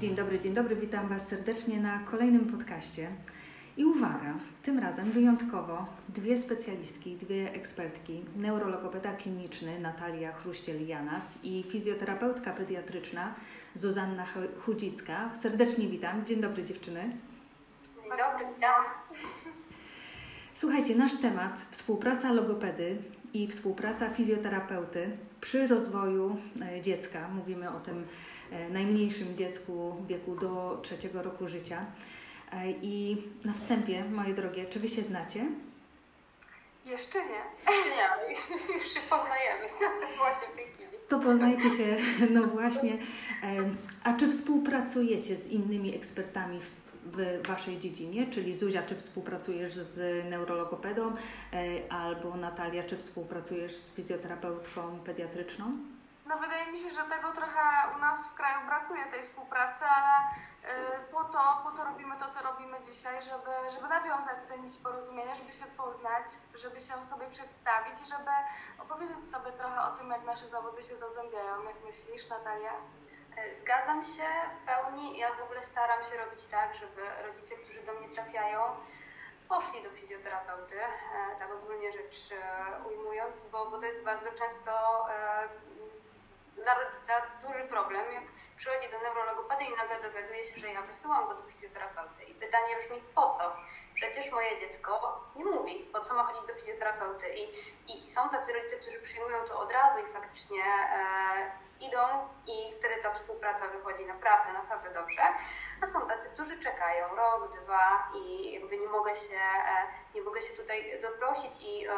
Dzień dobry, dzień dobry, witam Was serdecznie na kolejnym podcaście. I uwaga, tym razem wyjątkowo dwie specjalistki, dwie ekspertki, neurologopeda kliniczny Natalia Chruściel-Janas i fizjoterapeutka pediatryczna Zuzanna Chudzicka. Serdecznie witam. Dzień dobry dziewczyny. Dzień dobry, witam. Słuchajcie, nasz temat współpraca logopedy i współpraca fizjoterapeuty przy rozwoju e, dziecka. Mówimy o tym e, najmniejszym dziecku w wieku do trzeciego roku życia. E, I na wstępie, moje drogie, czy Wy się znacie? Jeszcze nie. Nie, ale już się poznajemy właśnie w tej chwili. To poznajcie się, no właśnie. A czy współpracujecie z innymi ekspertami w w Waszej dziedzinie, czyli Zuzia, czy współpracujesz z neurologopedą, albo Natalia, czy współpracujesz z fizjoterapeutką pediatryczną? No wydaje mi się, że tego trochę u nas w kraju brakuje, tej współpracy, ale po to, po to robimy to, co robimy dzisiaj, żeby, żeby nawiązać tę nić porozumienia, żeby się poznać, żeby się sobie przedstawić i żeby opowiedzieć sobie trochę o tym, jak nasze zawody się zazębiają. Jak myślisz, Natalia? Zgadzam się w pełni. Ja w ogóle staram się robić tak, żeby rodzice, którzy do mnie trafiają, poszli do fizjoterapeuty, tak ogólnie rzecz ujmując, bo, bo to jest bardzo często dla rodzica duży problem, jak przychodzi do neurologopedy i nagle dowiaduje się, że ja wysyłam go do fizjoterapeuty. I pytanie brzmi, po co? Przecież moje dziecko nie mówi, po co ma chodzić do fizjoterapeuty. I, i są tacy rodzice, którzy przyjmują to od razu i faktycznie e, idą i wtedy ta współpraca wychodzi naprawdę, naprawdę dobrze. A są tacy, którzy czekają rok, dwa i jakby nie mogę się, e, nie mogę się tutaj doprosić i e,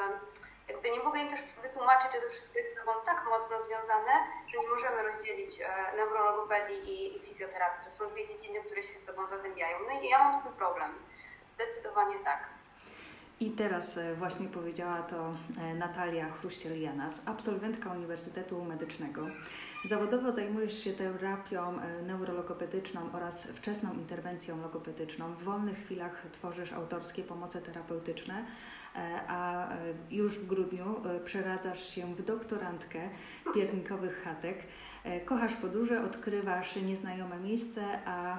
jakby nie mogę im też wytłumaczyć, że to wszystko jest ze sobą tak mocno związane, że nie możemy rozdzielić e, neurologopedii i fizjoterapii. To są dwie dziedziny, które się z sobą zazębiają. No i ja mam z tym problem. Zdecydowanie tak. I teraz właśnie powiedziała to Natalia Chruściel-Janas, absolwentka Uniwersytetu Medycznego. Zawodowo zajmujesz się terapią neurologopedyczną oraz wczesną interwencją logopedyczną. W wolnych chwilach tworzysz autorskie pomoce terapeutyczne, a już w grudniu przeradzasz się w doktorantkę piernikowych chatek. Kochasz podróże, odkrywasz nieznajome miejsce, a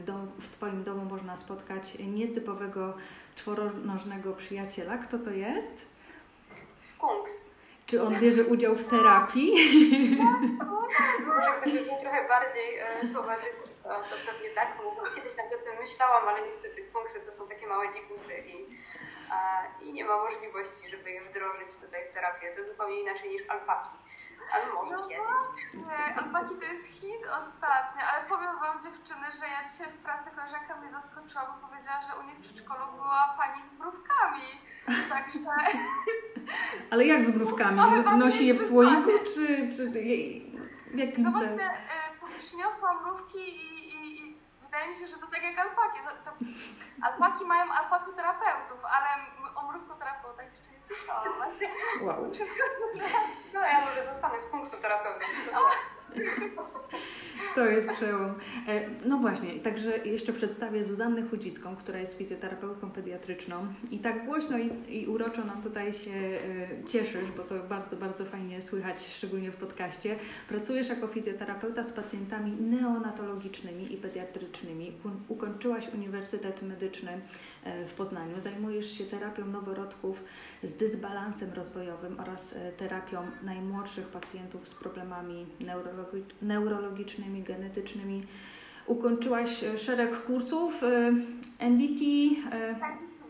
w, dom, w Twoim domu można spotkać nietypowego czworonożnego przyjaciela. Kto to jest? Skunks. Czy on bierze udział w terapii? Może gdyby był trochę bardziej towarzyski, to, pewnie tak mógł. Kiedyś nad tym myślałam, ale niestety skunksy to są takie małe dzikusy i, i nie ma możliwości, żeby je wdrożyć tutaj w terapię. To zupełnie inaczej niż alpaki. Ale może no kiedyś. Alpaki to jest hit ostatnio, ale powiem Wam dziewczyny, że ja dzisiaj w pracy koleżanka mnie zaskoczyła, bo powiedziała, że u niej w przedszkolu była pani z mrówkami. Także... Ale jak z mrówkami? Nosi je w słoiku, czy, czy w jakim No właśnie e, przyniosła mrówki i, wydaje mi się, że to tak jak alpaki. To, alpaki mają alpakoterapeutów, ale o mrówkoterapeutach jeszcze nie słyszałam. Wow. No ja może zostanę z punktu terapeutą. To jest przełom. No właśnie, także jeszcze przedstawię Zuzannę Chudzicką, która jest fizjoterapeutką pediatryczną i tak głośno i, i uroczo nam tutaj się cieszysz, bo to bardzo, bardzo fajnie słychać, szczególnie w podcaście. Pracujesz jako fizjoterapeuta z pacjentami neonatologicznymi i pediatrycznymi. Ukończyłaś Uniwersytet Medyczny w Poznaniu. Zajmujesz się terapią noworodków z dysbalansem rozwojowym oraz terapią najmłodszych pacjentów z problemami neurologicznymi neurologicznymi, genetycznymi. Ukończyłaś szereg kursów NDT.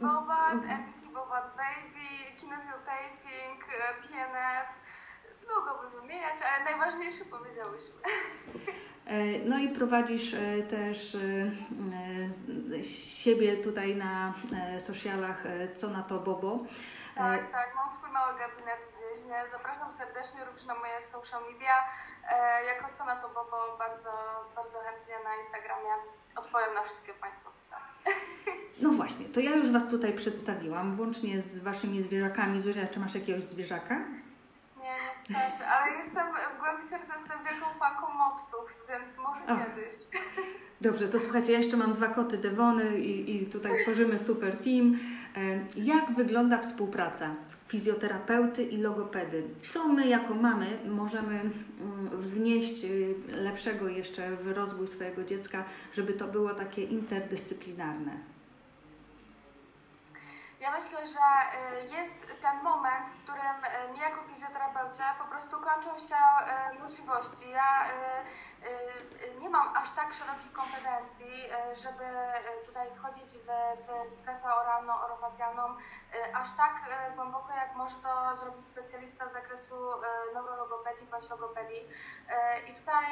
Bobat, NDT Bobat Baby, Kinesiotaping, PNF. Mogłabym wymieniać, ale najważniejsze powiedziałyśmy. No i prowadzisz też siebie tutaj na socialach Co na to Bobo. Tak, tak, mam swój mały gabinet Zapraszam serdecznie również na moje social media. Jako Co na to Bobo bardzo, bardzo chętnie na Instagramie odpowiem na wszystkie Państwa pytania. No właśnie, to ja już Was tutaj przedstawiłam, włącznie z Waszymi zwierzakami. Zuzia, czy masz jakiegoś zwierzaka? Niestety, ale jestem w głębi serca jestem wielką fanką mopsów, więc może o. kiedyś. Dobrze, to słuchajcie, ja jeszcze mam dwa koty Devony i, i tutaj tworzymy super team. E, jak wygląda współpraca fizjoterapeuty i logopedy? Co my jako mamy możemy mm, wnieść y, lepszego jeszcze w rozwój swojego dziecka, żeby to było takie interdyscyplinarne? Ja myślę, że y, jest ten moment, w którym y, mi jako fizjoterapeucie po prostu kończą się możliwości. Ja nie mam aż tak szerokich kompetencji, żeby tutaj wchodzić w, w strefę oralno-orofacjalną aż tak głęboko, jak może to zrobić specjalista z zakresu neurologopedii bądź. I tutaj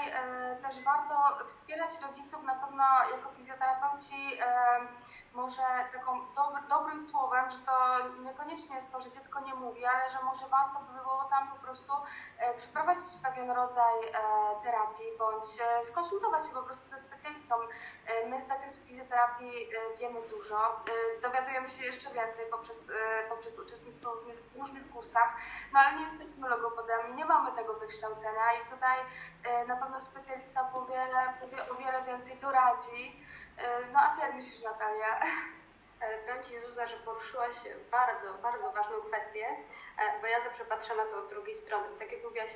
też warto wspierać rodziców na pewno jako fizjoterapeuci może taką dobrym słowem, że to niekoniecznie jest to, że dziecko nie mówi, ale że może warto by było tam po prostu e, przeprowadzić pewien rodzaj e, terapii bądź e, skonsultować się po prostu ze specjalistą. My z zakresu fizjoterapii wiemy dużo, dowiadujemy się jeszcze więcej poprzez, poprzez uczestnictwo w różnych kursach, no ale nie jesteśmy logopedami, nie mamy tego wykształcenia i tutaj na pewno specjalista powie, powie o wiele więcej doradzi, E, no a ty jak myślisz Natalia? E, powiem Ci Zuza, że poruszyłaś bardzo, bardzo ważną kwestię, e, bo ja zawsze patrzę na to od drugiej strony. Tak jak mówiłaś,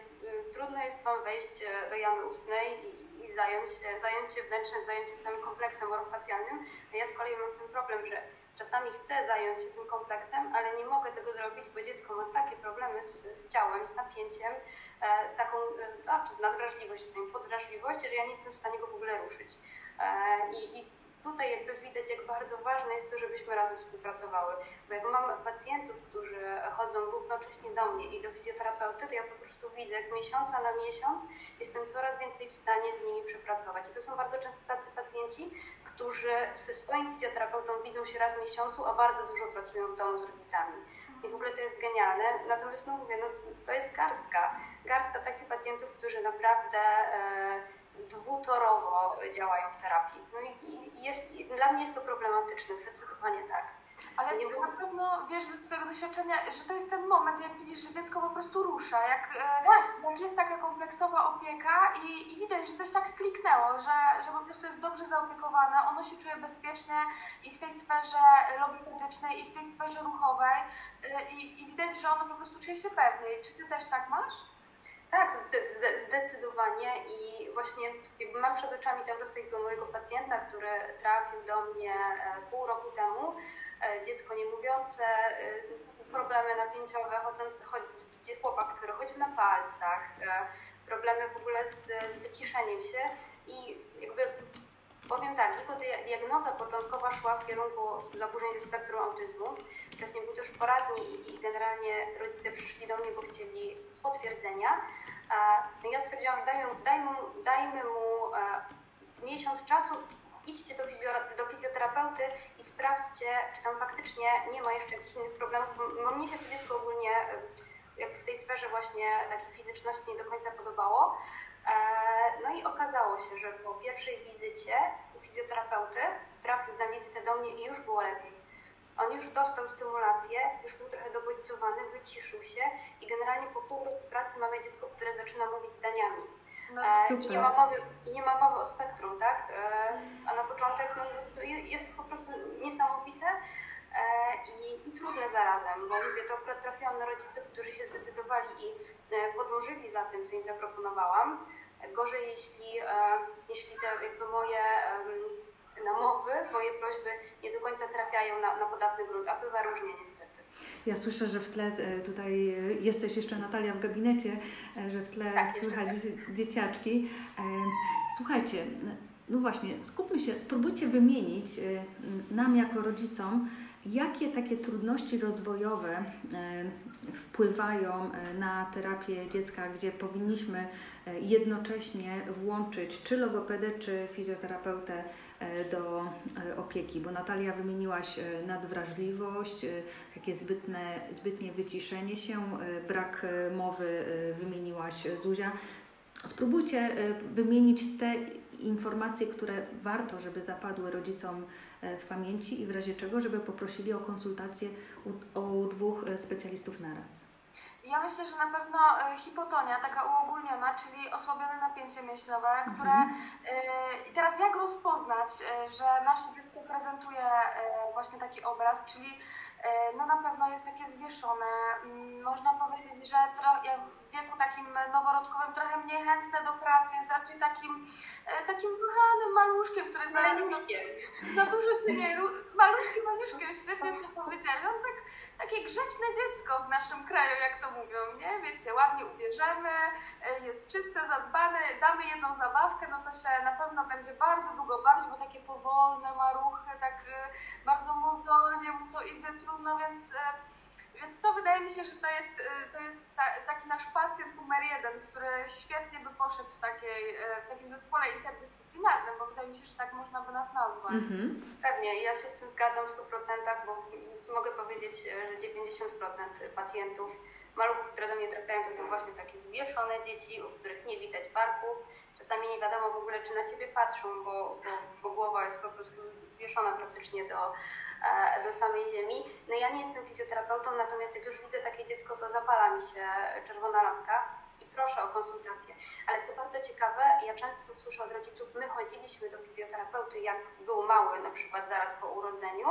trudno jest Wam wejść do jamy ustnej i, i zająć, zająć się wnętrzem, zająć się całym kompleksem orofacjalnym. A ja z kolei mam ten problem, że czasami chcę zająć się tym kompleksem, ale nie mogę tego zrobić, bo dziecko ma takie problemy z, z ciałem, z napięciem, e, taką e, nadwrażliwość, podwrażliwość, że ja nie jestem w stanie go w ogóle ruszyć. E, I, I, tutaj jakby widać, jak bardzo ważne jest to, żebyśmy razem współpracowały. Bo jak mam pacjentów, którzy chodzą równocześnie do mnie i do fizjoterapeuty, to ja po prostu widzę, jak z miesiąca na miesiąc jestem coraz więcej w stanie z nimi przepracować. I to są bardzo często tacy pacjenci, którzy ze swoim fizjoterapeutą widzą się raz w miesiącu, a bardzo dużo pracują w domu z rodzicami. I w ogóle to jest genialne. Natomiast no mówię, no, to jest garstka. Garstka takich pacjentów, którzy naprawdę e, dwutorowo działają w terapii. No i jest, dla mnie jest to problematyczne, zdecydowanie tak. Ale nie na pewno wiesz ze swojego doświadczenia, że to jest ten moment, jak widzisz, że dziecko po prostu rusza, jak, e, tak. jak jest taka kompleksowa opieka i, i widać, że coś tak kliknęło, że, że po prostu jest dobrze zaopiekowane, ono się czuje bezpiecznie i w tej sferze logopedycznej, i w tej sferze ruchowej e, i, i widać, że ono po prostu czuje się pewniej. Czy ty też tak masz? Tak, zdecydowanie i właśnie jakby mam przed oczami cały czas takiego mojego pacjenta, który trafił do mnie e, pół roku temu, e, dziecko niemówiące, e, problemy napięciowe, chodzi, chłopak, który chodził na palcach, problemy w ogóle z, z wyciszeniem się i jakby Powiem tak, jego diagnoza początkowa szła w kierunku zaburzeń ze spektrum autyzmu. Wcześniej był też poradni i generalnie rodzice przyszli do mnie, bo chcieli potwierdzenia. No ja stwierdziłam, dajmy, dajmy, dajmy mu e, miesiąc czasu, idźcie do, do fizjoterapeuty i sprawdźcie, czy tam faktycznie nie ma jeszcze jakichś innych problemów, bo, mnie się to dziecko ogólnie e, w tej sferze właśnie takiej fizyczności nie do końca podobało. E, no i okazało się, że po pierwszej wizycie u fizjoterapeuty trafił na wizytę do mnie i już było lepiej. On już dostał stymulację, już był trochę dobodźcowany, wyciszył się i generalnie po pół roku pracy mamy dziecko, które zaczyna mówić zdaniami. No, e, I, nie ma mowy, I nie ma mowy o spektrum, tak? E, a na początek no, no jest to po prostu niesamowite i, i trudne zarazem, bo mówię, to akurat trafiłam na rodziców, którzy się zdecydowali i podążyli za tym, co im zaproponowałam. Gorzej, jeśli, e, jeśli te jakby moje namowy, moje prośby nie do końca trafiają na, na podatny grunt, a bywa różnie niestety. Ja słyszę, że w tle e, tutaj e, jesteś jeszcze Natalia w gabinecie, że w tle tak, słychać dzieciaczki. Słuchajcie, no właśnie, skupmy się, spróbujcie wymienić nam jako rodzicom, Jakie takie trudności rozwojowe e, wpływają e, na terapię dziecka, gdzie powinniśmy e, jednocześnie włączyć czy logopedę, czy fizjoterapeutę do opieki? Bo Natalia wymieniłaś nadwrażliwość, takie zbytne, zbytnie wyciszenie się, brak mowy wymieniłaś Zuzia. Spróbujcie wymienić te informacje, które warto, żeby zapadły rodzicom E, w pamięci i w razie czego, żeby poprosili o konsultację u, u dwóch e, specjalistów naraz. Ja myślę, że na pewno e, hipotonia, taka uogólniona, czyli osłabione napięcie które... Mhm. e, I teraz jak rozpoznać, że nasze dziecko prezentuje właśnie taki obraz, czyli no na pewno jest takie zwieszone. Mm, Można powiedzieć, że w wieku takim noworodkowym trochę mniej chętne do pracy, jest raczej takim, e, takim kochanym maluszkiem, który za, za, za dużo się nie... Maluszkiem, maluszkiem, świetnie to powiedzieli. On tak, takie grzeczne dziecko w naszym kraju, jak to mówią, nie? Wiecie, ładnie ubierzemy, e, jest czyste, zadbane, damy jedną zabawkę, no to się na pewno będzie bardzo długo bawić, bo takie powolne maruchy, tak e, bardzo mozolnie mu to idzie trudno, więc, e, więc to wydaje mi się, że to jest, e, to jest ta, taki nasz pacjent numer jeden, który świetnie by poszedł w, takiej, e, w takim zespole interdyscyplinarnym, bo wydaje mi się, że tak można by nas nazwać. Mhm. Pewnie, ja się z tym zgadzam w 100%, bo mogę powiedzieć, że 90% pacjentów, maluchów, które do mnie trafiają, to są właśnie takie zwieszone dzieci, u których nie widać barków. Czasami nie wiadomo w ogóle, czy na ciebie patrzą, bo, bo, bo głowa jest po prostu zwieszona praktycznie do, do samej ziemi. No ja nie jestem fizjoterapeutą, natomiast jak już widzę takie dziecko, to zapala mi się czerwona lampka i proszę o konsultację. Ale co bardzo ciekawe, ja często słyszę od rodziców, my chodziliśmy do fizjoterapeuty, jak był mały, na przykład zaraz po urodzeniu.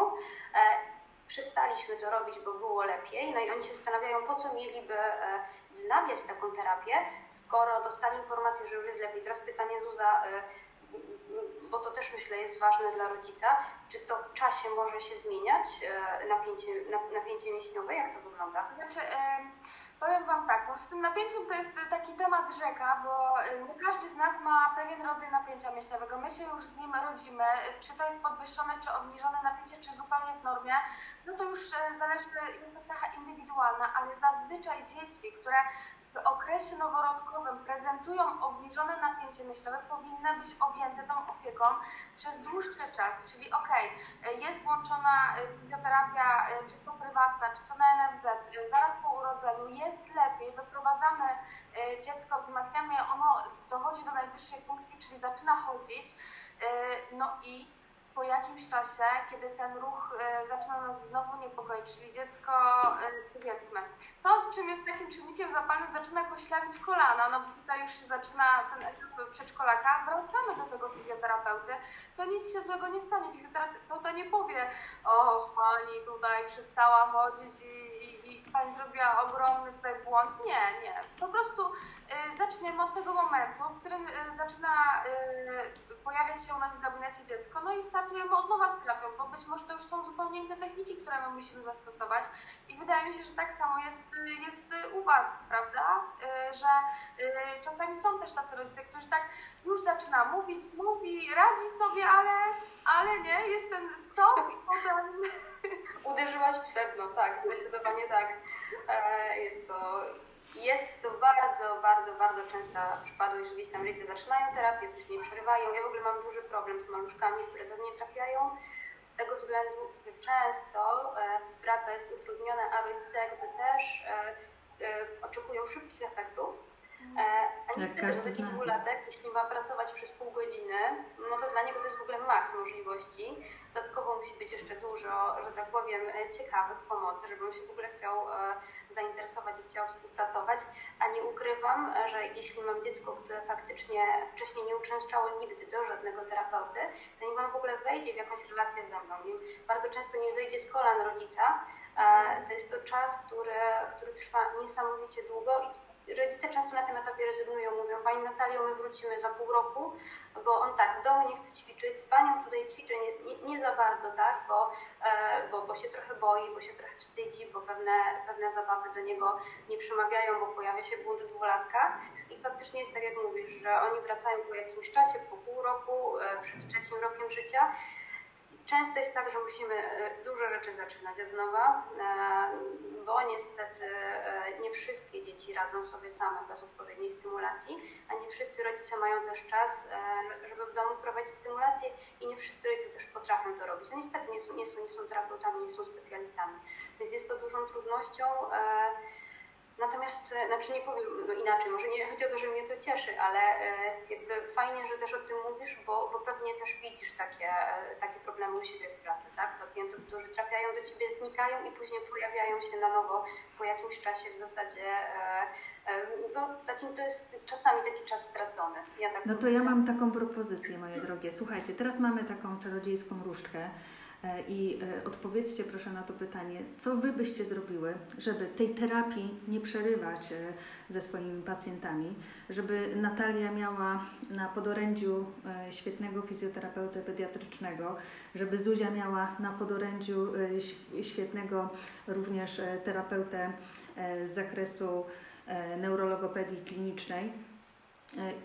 E, przestaliśmy to robić, bo było lepiej. No i oni się zastanawiają, po co mieliby e, wznawiać taką terapię, skoro dostali informację, że już jest lepiej. Teraz pytanie Zuza, e, bo to też myślę jest ważne dla rodzica, czy to w czasie może się zmieniać, e, napięcie, nap- napięcie mięśniowe, jak to wygląda? Znaczy, em, powiem Wam tak, bo z tym napięciem to jest taki temat rzeka, bo nie każdy z nas ma pewien rodzaj napięcia myślowego. My się już z nim rodzimy, czy to jest podwyższone, czy obniżone napięcie, czy zupełnie w normie, no to już e, zależy, jest to cecha indywidualna, ale zazwyczaj dzieci, które w okresie noworodkowym prezentują obniżone napięcie myślowe, powinny być objęte tą opieką przez dłuższy czas, czyli e, jest włączona fizjoterapia, czy to prywatna, czy to na NFZ, zaraz po urodzeniu jest lepiej, wyprowadzamy e, dziecko, wzmacniamy je, ono dochodzi do najwyższej funkcji, czyli zaczyna chodzić, e, no i po jakimś czasie, kiedy ten ruch e, zaczyna nas znowu niepokoić, czyli dziecko, e, powiedzmy, to czym jest takim czynnikiem zapalnym, zaczyna koślawić kolana, no bo tutaj już się zaczyna ten etap przedszkolaka, wracamy do tego fizjoterapeuty, to nic się złego nie stanie. Fizjoterapeuta nie powie, o pani tutaj przestała chodzić i, i, i pani zrobiła ogromny tutaj błąd. Nie, nie. Po prostu y, zaczniemy od tego momentu, w którym y, zaczyna y, pojawiać się u nas w gabinecie dziecko, no i startujemy od nowa z terapią, bo być może to już są zupełnie inne techniki, które my musimy zastosować i wydaje mi się, że tak samo jest, y, jest y, u Was, prawda? Y, Że czasami są też tacy rodzice, którzy tak już zaczyna mówić, mówi, radzi sobie, ale, ale nie, jest ten stop i potem Uderzyłaś w sedno, tak, zdecydowanie tak. E, Jest to, jest to bardzo, bardzo, bardzo częsta przypadłość, że gdzieś tam rodzice zaczynają terapię, później przerywają. Ja w ogóle mam duży problem z maluszkami, które do mnie trafiają, z tego względu, że często e, praca jest utrudniona, a rodzice jakby też e, oczekują szybkich efektów. E, A Jak niestety, każdy że taki dwulatek, jeśli ma pracować przez pół godziny, no to dla niego to jest w ogóle maks możliwości. Dodatkowo musi być jeszcze dużo, że tak powiem, e, ciekawych pomocy, żeby on się w ogóle chciał e, zainteresować i chciał współpracować. A nie ukrywam, że jeśli mam dziecko, które faktycznie wcześniej nie uczęszczało nigdy do żadnego terapeuty, to nim on w ogóle wejdzie w jakąś relację ze mną, nim bardzo często nie zejdzie z kolan rodzica, to jest to czas, który, który trwa niesamowicie długo i rodzice często na tym etapie rezygnują, mówią Pani Natalio, my wrócimy za pół roku, bo on tak w domu nie chce ćwiczyć, z Panią tutaj ćwiczy nie, nie, nie za bardzo, tak, bo, e, bo, bo się trochę boi, bo się trochę wstydzi, bo pewne, pewne zabawy do niego nie przemawiają, bo pojawia się bunt dwulatka i faktycznie jest tak jak mówisz, że oni wracają po jakimś czasie, po pół roku, e, przed trzecim rokiem życia Często jest tak, że musimy e, dużo rzeczy zaczynać od nowa, e, bo niestety e, nie wszystkie dzieci radzą sobie same bez odpowiedniej stymulacji, a nie wszyscy rodzice mają też czas, żeby w domu prowadzić stymulację i nie wszyscy rodzice też potrafią to robić. No niestety nie są, nie są, nie są terapeutami, nie są specjalistami, więc jest to dużą trudnością. Natomiast, e, znaczy nie powiem no inaczej, może nie chodzi o to, że mnie to cieszy, ale e, jakby fajnie, że też o tym mówisz, bo, bo pewnie też widzisz takie, e, takie problemy u siebie w pracy, tak? Pacjentów, którzy trafiają do ciebie, znikają i później pojawiają się na nowo po jakimś czasie w zasadzie. No, takim to jest czasami taki czas stracony. Ja tak no to ja mam taką propozycję, moje drogie. Słuchajcie, teraz mamy taką czarodziejską różdżkę I e, odpowiedzcie proszę na to pytanie, co Wy byście zrobiły, żeby tej terapii nie przerywać e, ze swoimi pacjentami, żeby Natalia miała na podorędziu świetnego fizjoterapeuty pediatrycznego, żeby Zuzia miała na podorędziu świetnego również terapeutę z zakresu neurologopedii klinicznej E,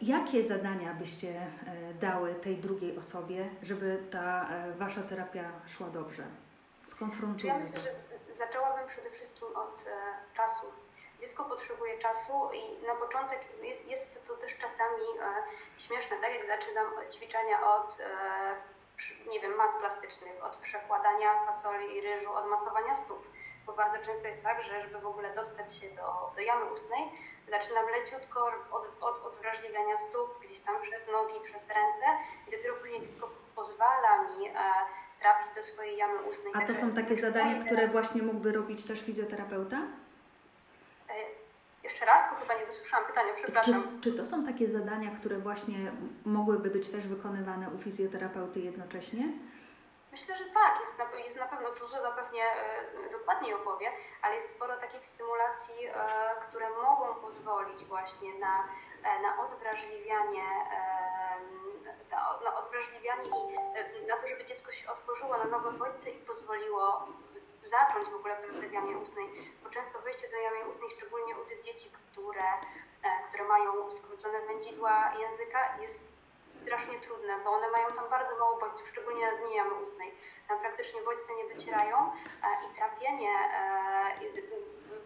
jakie zadania byście e, dały tej drugiej osobie, żeby ta e, wasza terapia szła dobrze? Skonfrontujmy ja myślę, że zaczęłabym przede wszystkim od czasu. Dziecko potrzebuje czasu i na początek jest, jest to też czasami śmieszne, tak jak zaczynam ćwiczenia od nie wiem, mas plastycznych, od przekładania fasoli i ryżu, od masowania stóp bo bardzo często jest tak, że żeby w ogóle dostać się do, do jamy ustnej, zaczynam leciutko od, od odwrażliwiania stóp, gdzieś tam przez nogi, przez ręce i dopiero później dziecko pozwala mi e, trafić do swojej jamy ustnej. A to są takie zadania, które właśnie mógłby robić też fizjoterapeuta? E, jeszcze raz, to chyba nie dosłyszałam pytania, przepraszam. Czy, czy to są takie zadania, które właśnie mogłyby być też wykonywane u fizjoterapeuty jednocześnie? Myślę, że tak, jest na, jest na pewno dużo, zapewnie e, dokładniej opowie, ale jest sporo takich stymulacji, e, które mogą pozwolić właśnie na, e, na odwrażliwianie, na, odwrażliwianie i na to, żeby dziecko się otworzyło na nowe bodźce i pozwoliło zacząć w ogóle pracę w jamie ustnej, bo często wejście do jamy ustnej, szczególnie u tych dzieci, które, które mają skrócone wędzidła języka, jest strasznie trudne, bo one mają tam bardzo mało bodźców, szczególnie na dnie jamy ustnej. Tam praktycznie bodźce nie docierają e, i trafienie e,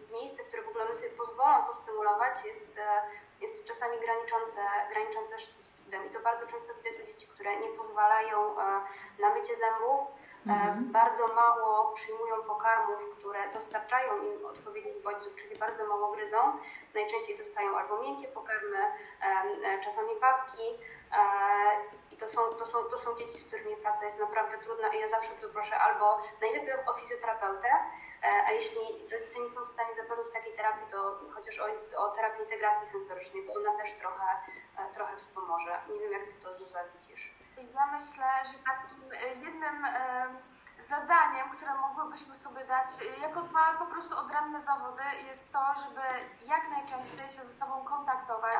w miejsce, które w ogóle one sobie pozwolą postymulować jest, e, jest czasami graniczące, graniczące z cudem. I to bardzo często widać u dzieci, które nie pozwalają na mycie zębów, Mhm. Bardzo mało przyjmują pokarmów, które dostarczają im odpowiednich bodźców, czyli bardzo mało gryzą. Najczęściej dostają albo miękkie pokarmy, czasami papki, i to są, to, są, to są dzieci, z którymi praca jest naprawdę trudna i ja zawsze tu proszę albo najlepiej o fizjoterapeutę, e, a jeśli rodzice nie są w stanie zapewnić takiej terapii, to chociaż o, o terapii integracji sensorycznej, bo ona też trochę, e, trochę wspomoże. Nie wiem, jak ty to Zuza widzisz. Ja myślę, że takim e, jednym zadaniem, które mogłybyśmy sobie dać jako dwa po prostu odrębne zawody jest to, żeby jak najczęściej się ze sobą kontaktować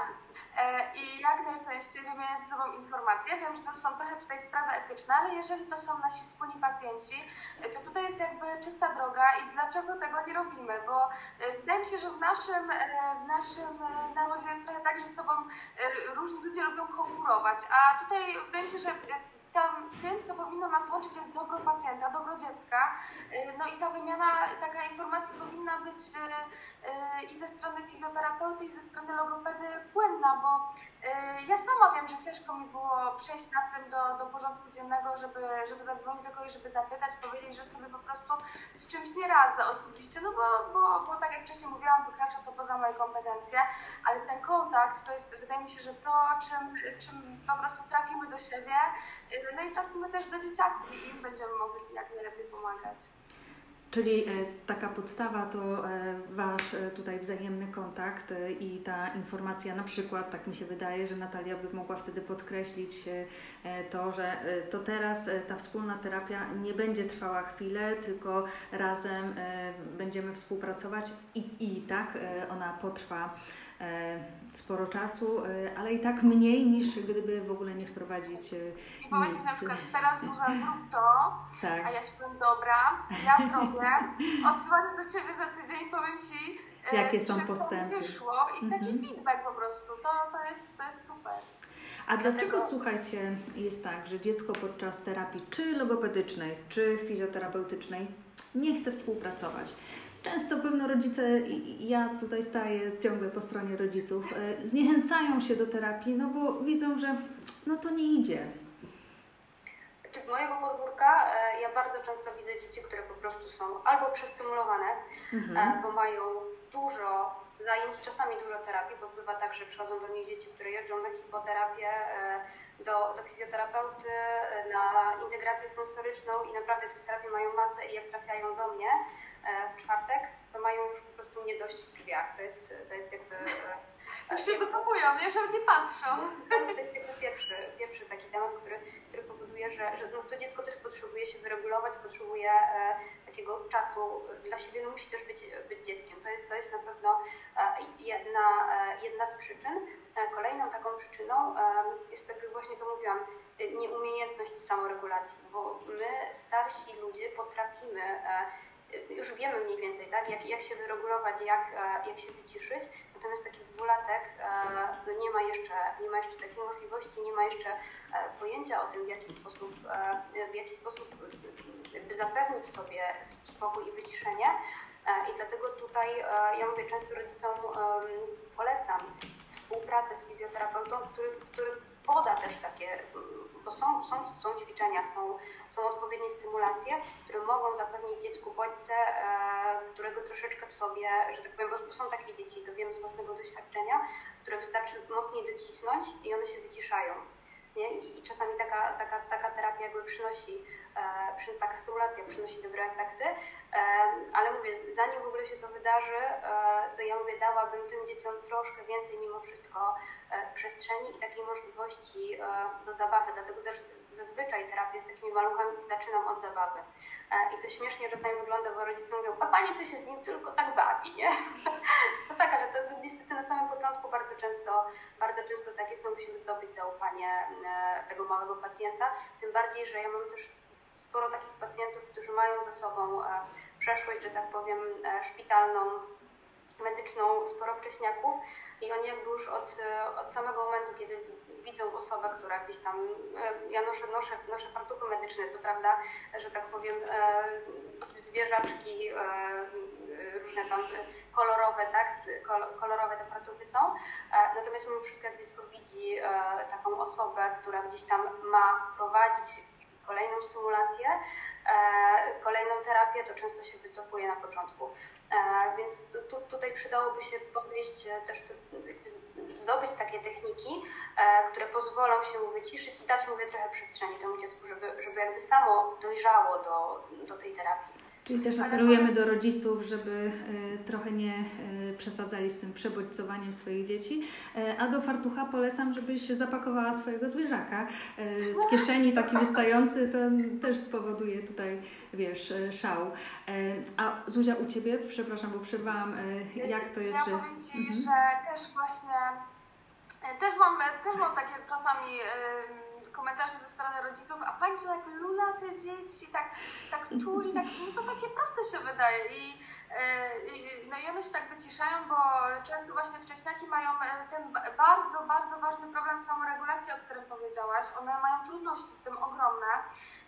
e, i jak najczęściej wymieniać ze sobą informacje. Ja wiem, że to są trochę tutaj sprawy etyczne, ale jeżeli to są nasi wspólni pacjenci, e, to tutaj jest jakby czysta droga i dlaczego tego nie robimy, bo e, wydaje mi się, że w naszym, w naszym narodzie jest trochę tak, że ze sobą różni ludzie lubią konkurować, a tutaj wydaje mi się, że tym, co powinno nas łączyć, jest dobro pacjenta, dobro dziecka. Y, no i ta wymiana, taka informacja powinna być y, y, i ze strony fizjoterapeuty, i ze strony logopedy płynna, bo ja sama wiem, że ciężko mi było przejść na tym do, do porządku dziennego, żeby, żeby zadzwonić do kogoś, żeby zapytać, powiedzieć, że sobie po prostu z czymś nie radzę oczywiście, no bo, bo, bo tak jak wcześniej mówiłam, wykracza to poza moje kompetencje, ale ten kontakt to jest, wydaje mi się, że to, czym, czym po prostu trafimy do siebie, no i trafimy też do dzieciaków i im będziemy mogli jak najlepiej pomagać. Czyli e, taka podstawa to e, Wasz e, tutaj wzajemny kontakt i ta informacja, na przykład, tak mi się wydaje, że Natalia by mogła wtedy podkreślić to, że to teraz ta wspólna terapia nie będzie trwała chwilę, tylko razem będziemy współpracować i, i tak ona potrwa sporo czasu, e, ale i tak mniej niż gdyby w ogóle nie wprowadzić e, I powiedzieć na przykład, teraz Zuza zrób to, tak. a ja Ci powiem, dobra, ja zrobię, odzwonię do Ciebie za tydzień i powiem Ci, jakie są postępy. Wyszło i taki mhm. feedback po prostu, to, to, jest, to jest super. A dlaczego, słuchajcie, jest tak, że dziecko podczas terapii czy logopedycznej, czy fizjoterapeutycznej nie chce współpracować? Często pewno rodzice, ja tutaj staję ciągle po stronie rodziców, e, zniechęcają się do terapii, no bo widzą, że no to nie idzie. Czy z mojego podwórka e, ja bardzo często widzę dzieci, które po prostu są albo przestymulowane, mhm. E, bo mają dużo zajęć, czasami dużo terapii, bo bywa tak, że przychodzą do mnie dzieci, które jeżdżą na hipoterapię, do, do fizjoterapeuty, na integrację sensoryczną i naprawdę te terapie mają masę i jak trafiają do mnie w czwartek, to mają już po prostu nie dość w drzwiach. To jest, to jest jakby już się wykopują, nie? Że nie patrzą. To jest jakby pierwszy, pierwszy taki temat, który, który powoduje, że, że no, to dziecko też potrzebuje się wyregulować, potrzebuje e, takiego czasu dla siebie, no musi też być, być dzieckiem. To jest, to jest na pewno e, jedna, e, jedna z przyczyn. E, kolejną taką przyczyną jest, tak jak właśnie to mówiłam, nieumiejętność samoregulacji, bo my, starsi ludzie, potrafimy już wiemy mniej więcej, tak, jak, jak się wyregulować, jak, jak się wyciszyć, Natomiast taki dwulatek no nie, ma jeszcze, nie ma jeszcze takiej możliwości, nie ma jeszcze pojęcia o tym, w jaki sposób, w jaki sposób by zapewnić sobie spokój i wyciszenie. E, I dlatego tutaj ja mówię często rodzicom polecam współpracę z fizjoterapeutą, który, który poda też takie, bo są, są, są ćwiczenia, są, są odpowiednie stymulacje, które mogą zapewnić dziecku bodźce, e, którego troszeczkę w sobie, że tak powiem, bo są takie dzieci, to wiem z własnego doświadczenia, które wystarczy mocniej docisnąć i one się wyciszają. Nie? I, czasami taka, taka, taka terapia jakby przynosi, e, taka stymulacja przynosi dobre efekty, e, ale mówię, zanim w ogóle się to wydarzy, e, to ja mówię, dałabym tym dzieciom troszkę więcej mimo wszystko e, przestrzeni i takiej możliwości e, do zabawy, dlatego też zazwyczaj terapię z takimi maluchami zaczynam od zabawy. E, I to śmiesznie czasami wygląda, bo rodzice mówią, a pani to się z nim tylko tak bawi, nie? No tak, ale to niestety na samym początku bardzo często, bardzo często tak jest, my musimy zdobyć zaufanie e, tego małego pacjenta, tym bardziej, że ja mam też sporo takich pacjentów, którzy mają za sobą e, przeszłość, że tak powiem, szpitalną, medyczną, sporo wcześniaków i oni jakby już od, od samego momentu, kiedy widzą osobę, która gdzieś tam, e, ja noszę, noszę, noszę fartuchy medyczne, co prawda, że tak powiem, e, zwierzaczki e, różne tam kolorowe, tak, kolorowe te fartuchy są, natomiast mimo wszystko jak dziecko widzi taką osobę, która gdzieś tam ma prowadzić kolejną stymulację, kolejną terapię, to często się wycofuje na początku. Więc tu, tutaj przydałoby się podnieść też zdobyć takie techniki, e, które pozwolą się wyciszyć i dać, mówię, trochę przestrzeni temu dziecku, żeby, żeby jakby samo dojrzało do, do tej terapii. Czyli też apelujemy do rodziców, żeby y, trochę nie y, przesadzali z tym przebodźcowaniem swoich dzieci. A do fartucha polecam, żebyś zapakowała swojego zwierzaka. Z kieszeni taki wystający to też spowoduje tutaj, wiesz, szał. A Zuzia, u Ciebie, przepraszam, bo przerwałam, jak to jest, ja że... powiem Ci, mhm. że też właśnie, też mam, też mam takie czasami komentarze ze strony rodziców, a pani to tak lula te dzieci, tak, tak tuli, tak, no to takie proste się wydaje i, e, no i one się tak wyciszają, bo często właśnie wcześniaki mają e, ten bardzo, bardzo ważny problem samoregulacji, o którym powiedziałaś. One mają trudności z tym ogromne.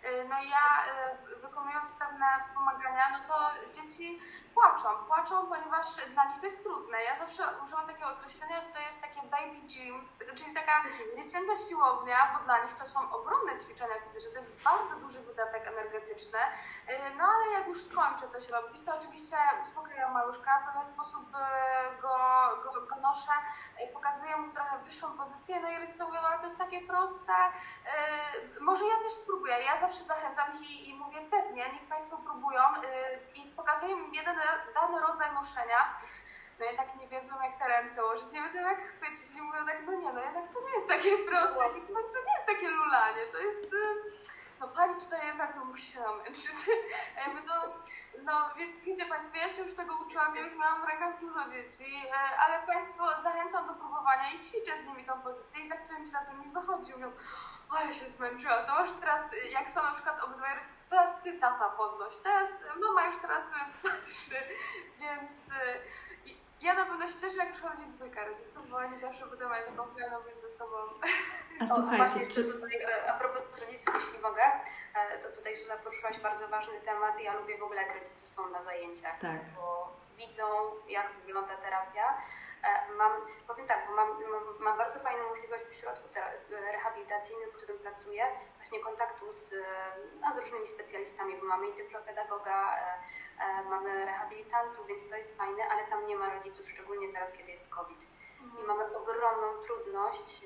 E, no i ja wykonując pewne wspomagania, no to dzieci płaczą, płaczą, ponieważ dla nich to jest trudne. Ja zawsze używam takiego określenia, że to jest takie baby gym, czyli taka mhm. dziecięca siłownia, bo dla nich to są ogromne ćwiczenia fizyczne, to jest bardzo duży wydatek energetyczny. Y, no ale jak już skończę coś robić, to oczywiście uspokajam maluszka, w pewien sposób go, go, go noszę, pokazuję mu trochę wyższą pozycję, no i rodzice mówią, ale to jest takie proste, może ja też spróbuję. Ja zawsze zachęcam i, i mówię, pewnie, niech Państwo próbują i pokazuję im jeden dany rodzaj noszenia, no i tak nie wiedzą jak te ręce ułożyć, nie wiedzą jak chwycić i mówią tak, no nie, no jednak to nie jest takie proste, no to nie jest takie lulanie, to jest, no pani tutaj jednak no, musi się namęczyć. No, no wiecie Państwo, ja się już tego uczyłam, ja już miałam w rękach dużo dzieci, e, ale Państwo zachęcam do próbowania i ćwiczę z nimi tą pozycję i za którymś razem mi wychodzi, mówią, ale się zmęczyłam, to już teraz, jak są na przykład obydwaj to teraz ty tata podnoś, teraz mama już teraz patrzy, więc e, ja na pewno się cieszę, jak przychodzi dwójka rodziców, bo oni zawsze będą mają taką pełną między sobą. A słuchajcie, czy... Tutaj, e, a propos rodziców, jeśli mogę, e, to tutaj Suza poruszyłaś bardzo ważny temat i ja lubię w ogóle, jak rodzice są na zajęciach, tak. bo widzą, jak wygląda terapia. E, mam, powiem tak, bo mam, mam, mam bardzo fajną możliwość w środku rehabilitacyjnym, w którym pracuję, właśnie kontaktu z, no, z różnymi specjalistami, bo mamy i tyflopedagoga, mamy rehabilitantów, więc to jest fajne, ale tam nie ma rodziców, szczególnie teraz, kiedy jest COVID. I mamy ogromną trudność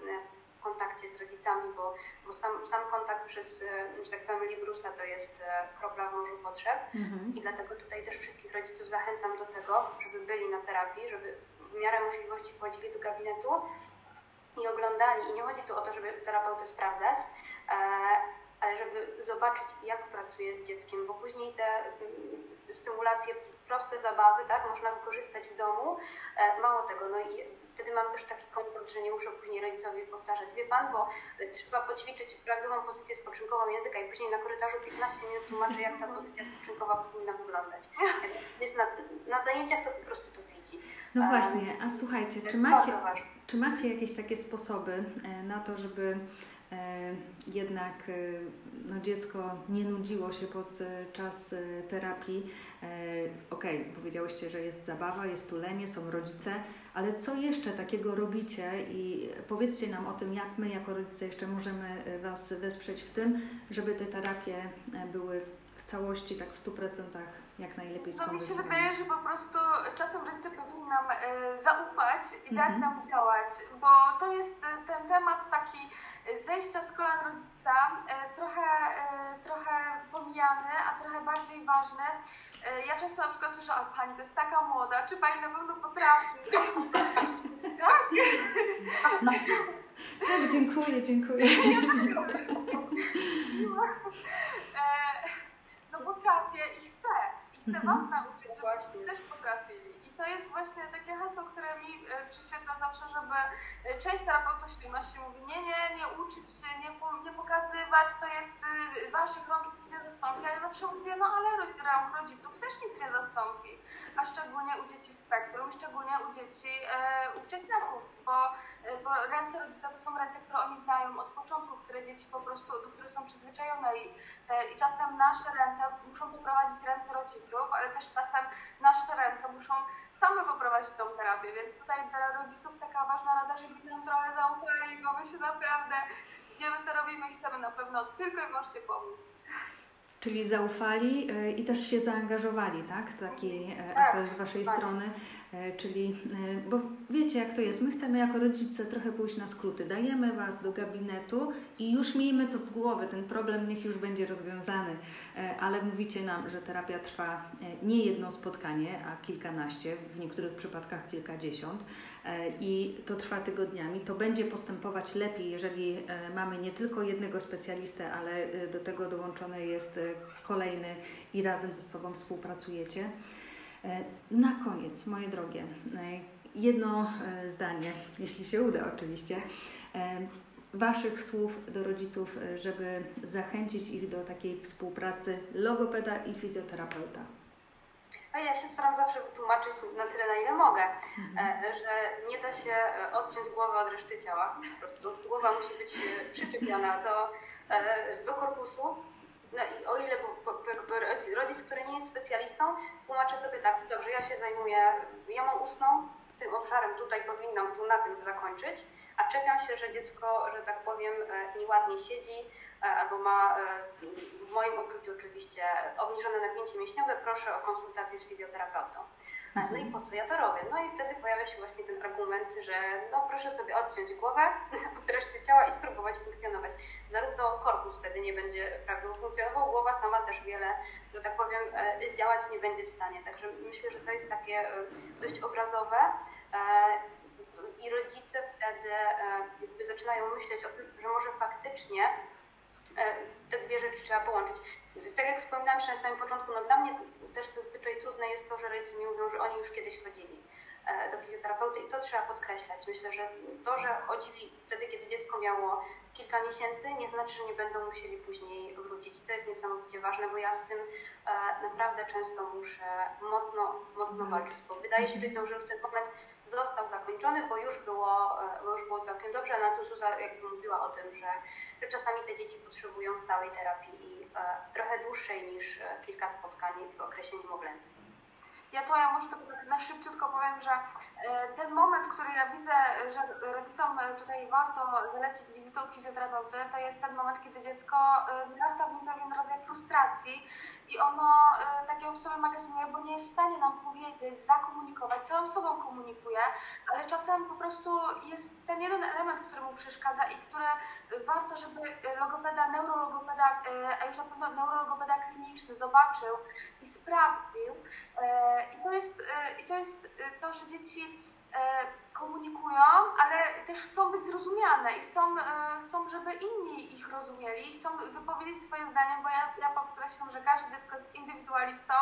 w kontakcie z rodzicami, bo, bo sam, sam kontakt przez, że tak powiem, Librusa to jest kropla w morzu potrzeb. Mhm. I dlatego tutaj też wszystkich rodziców zachęcam do tego, żeby byli na terapii, żeby w miarę możliwości wchodzili do gabinetu i oglądali. I nie chodzi tu o to, żeby terapeutę sprawdzać, e, ale żeby zobaczyć, jak pracuje z dzieckiem, bo później te mm, stymulacje, proste zabawy, tak, można wykorzystać w domu. E, mało tego, no i wtedy mam też taki komfort, że nie muszę później rodzicowi powtarzać, wie pan, bo trzeba poćwiczyć prawidłową pozycję spoczynkową języka i później na korytarzu 15 minut tłumaczę, jak ta pozycja spoczynkowa powinna wyglądać. Więc na, na zajęciach to po prostu to widzi. No właśnie, a słuchajcie, czy macie, czy macie jakieś takie sposoby e, na to, żeby e, jednak e, no, dziecko nie nudziło się pod czas terapii. Okej, okay, powiedziałyście, że jest zabawa, jest tulenie, są rodzice, ale co jeszcze takiego robicie i powiedzcie nam o tym, jak my jako rodzice jeszcze możemy Was wesprzeć w tym, żeby te terapie były w całości, tak w 100% jak najlepiej No mi się wydaje, że po prostu czasem rodzice powinni nam e, zaufać i dać mm -hmm. nam działać, bo to jest e, ten temat taki zejścia z kolan rodzica, e, trochę, e, trochę pomijany, a trochę bardziej ważny. E, ja często na przykład słyszę, a pani to jest taka młoda, czy pani na pewno potrafi? tak? tak, dziękuję, dziękuję. no potrafię i chcę chcę Was mhm. nauczyć, żebyście też potrafili. To jest właśnie takie hasło, które mi e, przyświetla zawsze, żeby e, część terapeutów świadomości mówi, nie, nie, nie uczyć się, nie, nie pokazywać, to jest e, Waszych rąk nic nie zastąpi. A ja zawsze mówię, no ale rąk rodziców też nic nie zastąpi. A szczególnie u dzieci spektrum, szczególnie u dzieci, wcześniaków, bo, bo ręce rodzica to są ręce, które oni znają od początku, które dzieci po prostu, do których są przyzwyczajone i, i czasem nasze ręce muszą poprowadzić ręce rodziców, ale też czasem nasze ręce muszą same poprowadzić tą terapię, więc tutaj dla rodziców taka ważna rada, żeby nam trochę zaufali, bo my się naprawdę wiemy, co robimy i chcemy na pewno tylko i wyłącznie pomóc. Czyli zaufali e, i też się zaangażowali, tak? Taki e, tak, apel z Waszej tak. strony. E, czyli, e, bo wiecie jak to jest, my chcemy jako rodzice trochę pójść na skróty. Dajemy Was do gabinetu i już miejmy to z głowy, ten problem niech już będzie rozwiązany. E, ale mówicie nam, że terapia trwa nie jedno spotkanie, a kilkanaście, w niektórych przypadkach kilkadziesiąt i to trwa tygodniami. To będzie postępować lepiej, jeżeli mamy nie tylko jednego specjalistę, ale do tego dołączony jest kolejny i razem ze sobą współpracujecie. E, na koniec, moje drogie, e, jedno e, zdanie, jeśli się uda oczywiście, Waszych słów do rodziców, żeby zachęcić ich do takiej współpracy logopeda i fizjoterapeuta. A ja się staram zawsze wytłumaczyć na tyle, na ile mogę, mhm. że nie da się odciąć głowy od reszty ciała. Po prostu głowa musi być przyczepiona do, do korpusu, no i o ile bo, bo, bo rodzic, który nie jest specjalistą, tłumaczy sobie tak, dobrze, ja się zajmuję jamą ustną, tym obszarem tutaj powinnam tu na tym zakończyć, a czepiam się, że dziecko, że tak powiem, e, nieładnie siedzi e, albo ma, e, w moim odczuciu oczywiście, obniżone napięcie mięśniowe, proszę o konsultację z fizjoterapeutą. No i po co ja to robię? No i wtedy pojawia się właśnie ten argument, że no proszę sobie odciąć głowę od reszty ciała i spróbować funkcjonować. Zarówno korpus wtedy nie będzie prawidłowo funkcjonował, głowa sama też wiele, że tak powiem, e, zdziałać nie będzie w stanie. Także myślę, że to jest takie e, dość obrazowe e, i rodzice wtedy zaczynają myśleć o tym, że może faktycznie te dwie rzeczy trzeba połączyć. Tak jak wspominałam na samym początku, no dla mnie też zazwyczaj trudne jest to, że rodzice mi mówią, że oni już kiedyś chodzili e, do fizjoterapeuty i to trzeba podkreślać. Myślę, że to, że chodzili wtedy, kiedy dziecko miało kilka miesięcy, nie znaczy, że nie będą musieli później wrócić. To jest niesamowicie ważne, bo ja z tym e, naprawdę często muszę mocno, mocno walczyć, bo wydaje się rodzicom, że już ten moment został zakończony, bo już było, e, bo już było całkiem dobrze, ale tu Suza jakby mówiła o tym, że, że czasami te dzieci potrzebują stałej terapii trochę dłuższej niż e, kilka spotkań w okresie niemowlęcym. Ja to ja może tak na szybciutko powiem, że ten moment, który ja widzę, że rodzicom tutaj warto zalecić wizytę u fizjoterapeuty, to jest ten moment, kiedy dziecko narasta w nim pewien rodzaj frustracji i ono, tak jak sobie magazynie, bo nie jest w stanie nam powiedzieć, zakomunikować, całą sobą komunikuje, ale czasem po prostu jest ten jeden element, który mu przeszkadza i który warto, żeby logopeda, neurologopeda, e, a już na pewno neurologopeda kliniczny zobaczył i sprawdził. E, I to jest, e, i to, jest to, że dzieci komunikują, ale też chcą być zrozumiane i chcą, chcą, żeby inni ich rozumieli chcą wypowiedzieć swoje zdanie, bo ja, ja podkreślam, że każde dziecko jest indywidualistą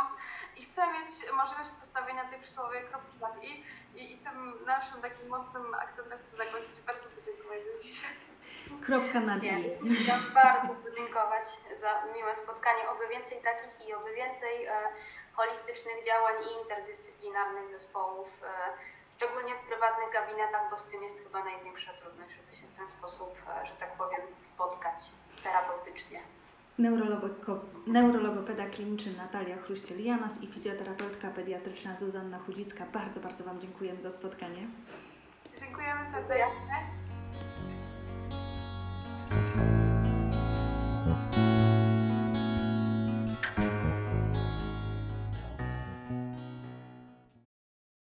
i chce mieć możliwość postawienia tej przysłowiowej kropki nad i, i, i tym naszym takim mocnym akcentem chcę zakończyć. Bardzo podziękuję za dzisiaj. Kropka na D. Chciałam bardzo podziękować za miłe spotkanie. Oby więcej takich i oby więcej e, holistycznych działań i interdyscyplinarnych zespołów, e, szczególnie w prywatnych gabinetach, bo z tym jest chyba największa trudność, żeby się w ten sposób, e, że tak powiem, spotkać terapeutycznie. neurologopeda kliniczny Natalia Chruściel-Janas i fizjoterapeutka pediatryczna Zuzanna Chudzicka. Bardzo, bardzo Wam dziękujemy za spotkanie. Dziękujemy serdecznie. thank you